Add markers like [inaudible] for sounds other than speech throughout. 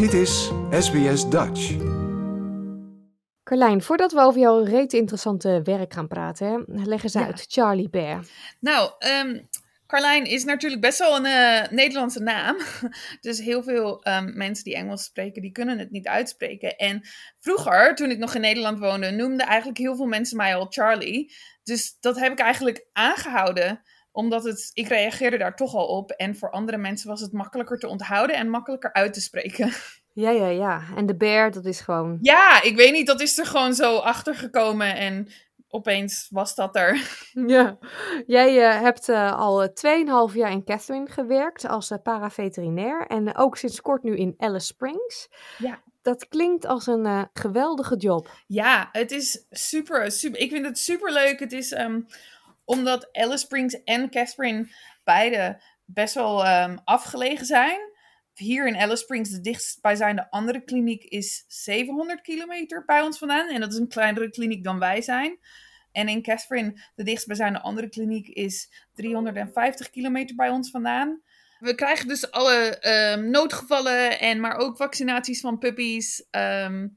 Dit is SBS Dutch. Carlijn, voordat we over jouw reet interessante werk gaan praten, hè, leg eens Ja. uit. Charlie Bear. Nou, ehm Carlijn is natuurlijk best wel een eh, Nederlandse naam. [laughs] Dus heel veel ehm, mensen die Engels spreken, die kunnen het niet uitspreken. En vroeger, toen ik nog in Nederland woonde, noemden eigenlijk heel veel mensen mij al Charlie. Dus dat heb ik eigenlijk aangehouden omdat het, ik reageerde daar toch al op. En voor andere mensen was het makkelijker te onthouden en makkelijker uit te spreken. [laughs] Ja, ja, ja. En de bear, dat is gewoon... Ja, ik weet niet, dat is er gewoon zo achter gekomen. En opeens was dat er. [laughs] Ja. Jij eh, hebt eh, al eh, 2,5 jaar in Catherine gewerkt als eh, paraveterinair. En eh, ook sinds kort nu in Alice Springs. Ja. Dat klinkt als een eh, geweldige job. Ja, het is super, super. Ik vind het super leuk. Het is ehm, omdat Alice Springs en Catherine beide best wel ehm, afgelegen zijn. Hier in Alice Springs, de dichtstbijzijnde andere kliniek, is 700 kilometer bij ons vandaan. En dat is een kleinere kliniek dan wij zijn. En in Catherine, de dichtstbijzijnde andere kliniek, is 350 kilometer bij ons vandaan. We krijgen dus alle ehm, noodgevallen, en, maar ook vaccinaties van puppies. ehm,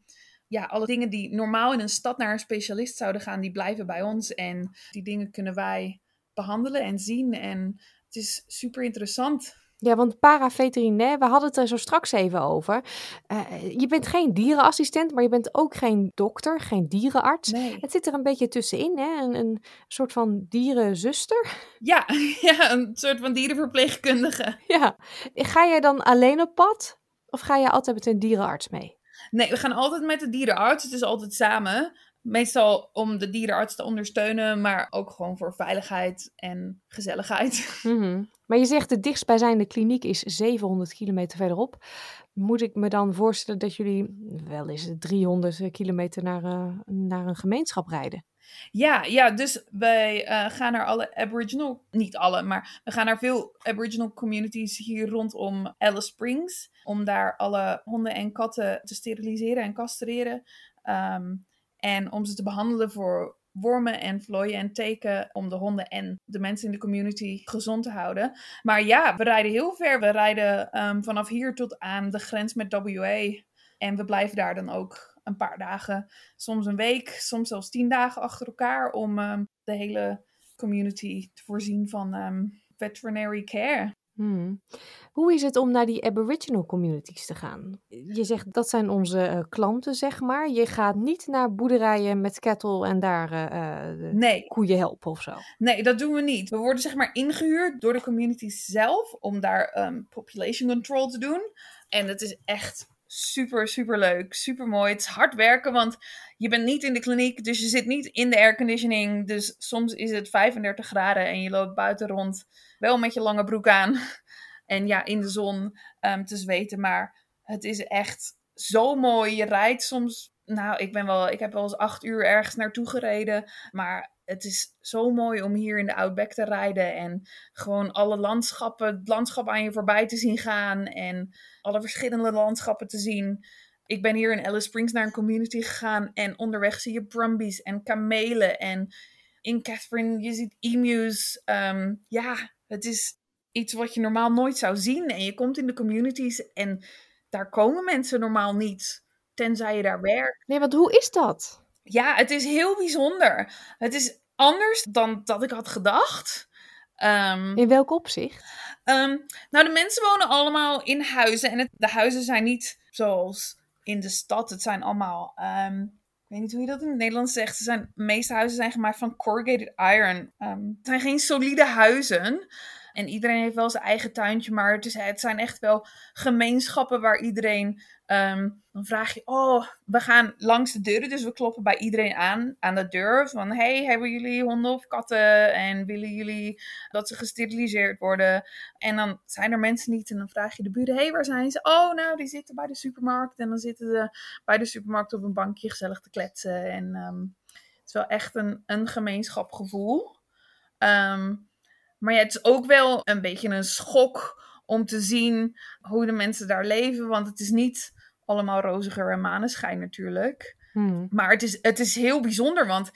ja, alle dingen die normaal in een stad naar een specialist zouden gaan, die blijven bij ons. En die dingen kunnen wij behandelen en zien. En het is super interessant. Ja, want paraveterinair, we hadden het er zo straks even over. Eh, je bent geen dierenassistent, maar je bent ook geen dokter, geen dierenarts. Nee. Het zit er een beetje tussenin, hè? Een, een soort van dierenzuster. Ja, [laughs] ja, een soort van dierenverpleegkundige. Ja. Ga jij dan alleen op pad? Of ga je altijd met een dierenarts mee? Nee, we gaan altijd met de dierenarts. Het is altijd samen. Meestal om de dierenarts te ondersteunen, maar ook gewoon voor veiligheid en gezelligheid. Mhm. Maar je zegt de dichtstbijzijnde kliniek is 700 kilometer verderop. Moet ik me dan voorstellen dat jullie wel eens 300 kilometer naar, eh, naar een gemeenschap rijden? Ja, ja, dus wij eh, gaan naar alle Aboriginal, niet alle, maar we gaan naar veel Aboriginal communities hier rondom Alice Springs. Om daar alle honden en katten te steriliseren en castreren. Ehm, en om ze te behandelen voor wormen en vlooien en teken. Om de honden en de mensen in de community gezond te houden. Maar ja, we rijden heel ver. We rijden ehm, vanaf hier tot aan de grens met WA. En we blijven daar dan ook een paar dagen soms een week, soms zelfs tien dagen achter elkaar om ehm, de hele community te voorzien van ehm, veterinary care. Hmm. Hoe is het om naar die Aboriginal communities te gaan? Je zegt dat zijn onze eh, klanten, zeg maar. Je gaat niet naar boerderijen met kettle en daar eh, eh, Nee, koeien helpen of zo. nee, dat doen we niet. We worden zeg maar ingehuurd door de communities zelf om daar ehm, population control te doen. En het is echt super, super leuk, super mooi. Het is hard werken, want je bent niet in de kliniek, dus je zit niet in de airconditioning. Dus soms is het 35 graden en je loopt buiten rond, wel met je lange broek aan. [laughs] En ja, in de zon ehm, te zweten. Maar het is echt zo mooi. Je rijdt soms. Nou, ik, ben wel, ik heb wel eens acht uur ergens naartoe gereden. Maar het is zo mooi om hier in de Outback te rijden. En gewoon alle landschappen, het landschap aan je voorbij te zien gaan. En alle verschillende landschappen te zien. Ik ben hier in Alice Springs naar een community gegaan. En onderweg zie je brumbies en kamelen. En in Catherine, je ziet emus. Ehm, ja, het is iets wat je normaal nooit zou zien. En je komt in de communities en daar komen mensen normaal niet. Tenzij je daar werkt. Nee, want hoe is dat? Ja, het is heel bijzonder. Het is anders dan dat ik had gedacht. Ehm, In welk opzicht? Ehm, nou, de mensen wonen allemaal in huizen. En het, de huizen zijn niet zoals in de stad. Het zijn allemaal. ehm, ik weet niet hoe je dat in het Nederlands zegt. Ze zijn, de meeste huizen zijn gemaakt van corrugated iron. Het zijn geen solide huizen. En iedereen heeft wel zijn eigen tuintje. Maar het, is, het zijn echt wel gemeenschappen waar iedereen. ehm, dan vraag je, oh, we gaan langs de deuren. Dus we kloppen bij iedereen aan, aan de deur. Van, hey, hebben jullie honden of katten? En willen jullie dat ze gesteriliseerd worden? En dan zijn er mensen niet. En dan vraag je de buren, hey, waar zijn ze? Oh, nou, die zitten bij de supermarkt. En dan zitten ze bij de supermarkt op een bankje gezellig te kletsen. En ehm, het is wel echt een, een gemeenschapgevoel. Ehm, maar ja, het is ook wel een beetje een schok om te zien hoe de mensen daar leven. Want het is niet allemaal roziger en maneschijn natuurlijk. Hmm. Maar het is, het is heel bijzonder, want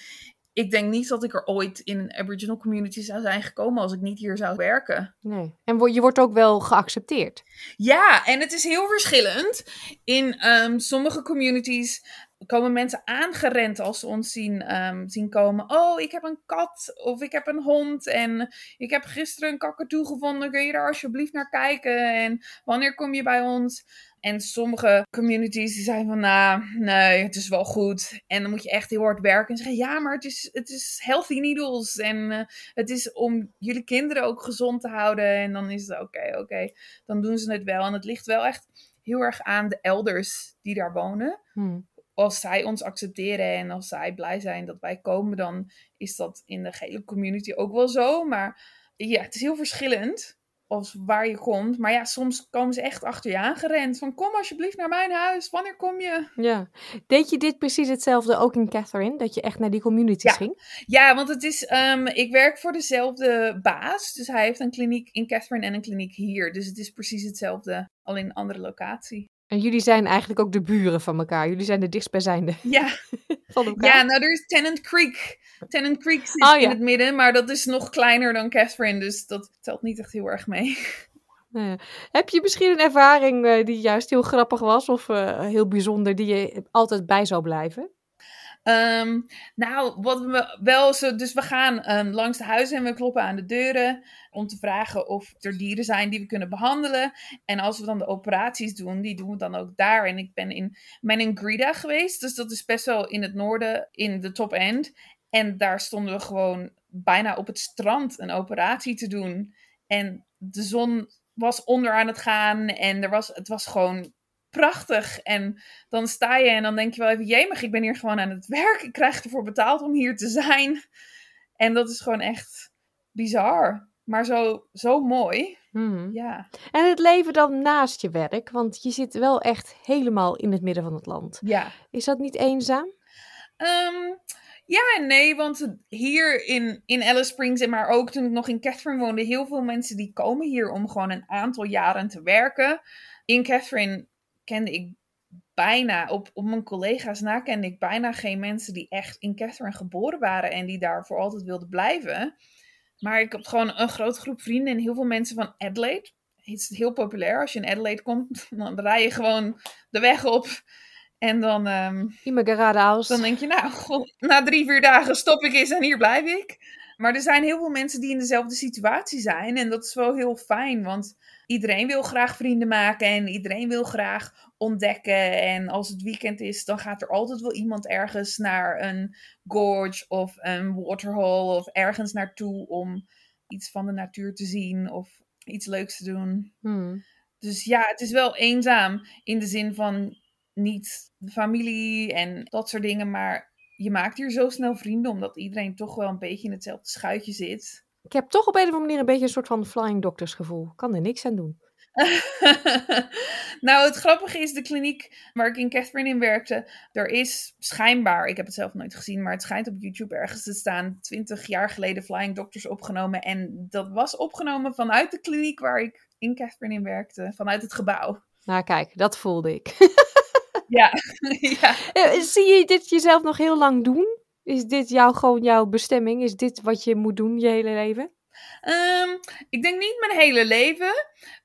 ik denk niet dat ik er ooit in een Aboriginal community zou zijn gekomen als ik niet hier zou werken. Nee. En je wordt ook wel geaccepteerd. Ja, en het is heel verschillend. In ehm, sommige communities komen mensen aangerend als ze ons zien, ehm, zien komen. Oh, ik heb een kat of ik heb een hond en ik heb gisteren een kakatoe gevonden. Kun je daar alsjeblieft naar kijken? En wanneer kom je bij ons? En sommige communities die zijn van, nou, nee, het is wel goed. En dan moet je echt heel hard werken en zeggen, ja, maar het is, het is healthy needles. En eh, het is om jullie kinderen ook gezond te houden. En dan is het oké, oké. Dan doen ze het wel. En het ligt wel echt heel erg aan de elders die daar wonen. Hm. Als zij ons accepteren en als zij blij zijn dat wij komen, dan is dat in de gele community ook wel zo. Maar ja, het is heel verschillend als waar je komt. Maar ja, soms komen ze echt achter je aangerend. Van kom alsjeblieft naar mijn huis. Wanneer kom je? Ja. Deed je dit precies hetzelfde ook in Catherine? Dat je echt naar die communities Ja. ging? Ja, want het is, ehm, ik werk voor dezelfde baas. Dus hij heeft een kliniek in Catherine en een kliniek hier. Dus het is precies hetzelfde, al in een andere locatie. En jullie zijn eigenlijk ook de buren van elkaar. Jullie zijn de dichtstbijzijnde Ja, [laughs] van elkaar. ja nou er is Tennant Creek. Tennant Creek zit Oh, in het midden, maar dat is nog kleiner dan Catherine. Dus dat telt niet echt heel erg mee. [laughs] Ja. Heb je misschien een ervaring eh, die juist heel grappig was of eh, heel bijzonder, die je altijd bij zou blijven? Ehm, nou, wat we wel zo, dus we gaan ehm, langs de huizen en we kloppen aan de deuren om te vragen of er dieren zijn die we kunnen behandelen. En als we dan de operaties doen, die doen we dan ook daar. En ik ben in Meningrida geweest, dus dat is best wel in het noorden, in de top end. En daar stonden we gewoon bijna op het strand een operatie te doen. En de zon was onder aan het gaan en er was, het was gewoon prachtig. En dan sta je en dan denk je wel even, jemig, ik ben hier gewoon aan het werk. Ik krijg ervoor betaald om hier te zijn. En dat is gewoon echt bizar. Maar zo, zo mooi. Mhm. Ja. En het leven dan naast je werk, want je zit wel echt helemaal in het midden van het land. Ja. Is dat niet eenzaam? Ehm, ja en nee, want hier in, in Alice Springs en maar ook toen ik nog in Catherine woonde, heel veel mensen die komen hier om gewoon een aantal jaren te werken. In Catherine kende ik bijna, op, op mijn collega's na kende ik bijna geen mensen die echt in Catherine geboren waren en die daar voor altijd wilden blijven. Maar ik heb gewoon een grote groep vrienden en heel veel mensen van Adelaide. Het is heel populair. Als je in Adelaide komt, [laughs] dan rij je gewoon de weg op. En dan, Immigradaus. dan denk je, nou, na drie, vier dagen stop ik eens en hier blijf ik. Maar er zijn heel veel mensen die in dezelfde situatie zijn. En dat is wel heel fijn, want iedereen wil graag vrienden maken en iedereen wil graag ontdekken. En als het weekend is, dan gaat er altijd wel iemand ergens naar een gorge of een waterhole of ergens naartoe om iets van de natuur te zien of iets leuks te doen. Hmm. Dus ja, het is wel eenzaam in de zin van niet de familie en dat soort dingen. Maar je maakt hier zo snel vrienden, omdat iedereen toch wel een beetje in hetzelfde schuitje zit. Ik heb toch op een of andere manier een beetje een soort van flying doctors gevoel. Ik kan er niks aan doen. [laughs] nou, het grappige is, de kliniek waar ik in Catherine in werkte, er is schijnbaar, ik heb het zelf nooit gezien, maar het schijnt op YouTube ergens te staan, 20 jaar geleden Flying Doctors opgenomen. En dat was opgenomen vanuit de kliniek waar ik in Catherine in werkte, vanuit het gebouw. Nou kijk, dat voelde ik. [laughs] Ja, [laughs] ja. Eh, Zie je dit jezelf nog heel lang doen? Is dit jou, gewoon jouw bestemming? Is dit wat je moet doen je hele leven? Ehm, ik denk niet mijn hele leven.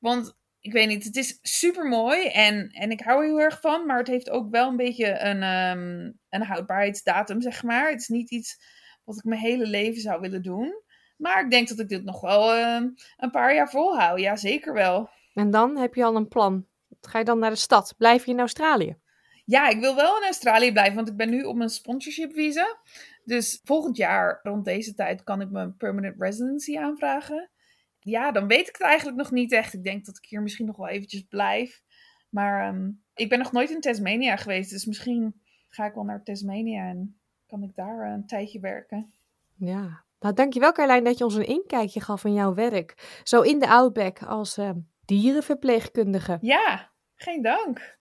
Want ik weet niet, het is super mooi en, en ik hou er heel erg van. Maar het heeft ook wel een beetje een, ehm, een houdbaarheidsdatum, zeg maar. Het is niet iets wat ik mijn hele leven zou willen doen. Maar ik denk dat ik dit nog wel ehm, een paar jaar volhoud. Ja, zeker wel. En dan heb je al een plan. Ga je dan naar de stad? Blijf je in Australië? Ja, ik wil wel in Australië blijven, want ik ben nu op mijn sponsorship visa. Dus volgend jaar rond deze tijd kan ik mijn permanent residency aanvragen. Ja, dan weet ik het eigenlijk nog niet echt. Ik denk dat ik hier misschien nog wel eventjes blijf. Maar ehm, ik ben nog nooit in Tasmania geweest, dus misschien ga ik wel naar Tasmania en kan ik daar een tijdje werken. Ja. Nou, dankjewel Carlijn dat je ons een inkijkje gaf in jouw werk. Zo in de Outback als eh, dierenverpleegkundige. Ja, geen dank.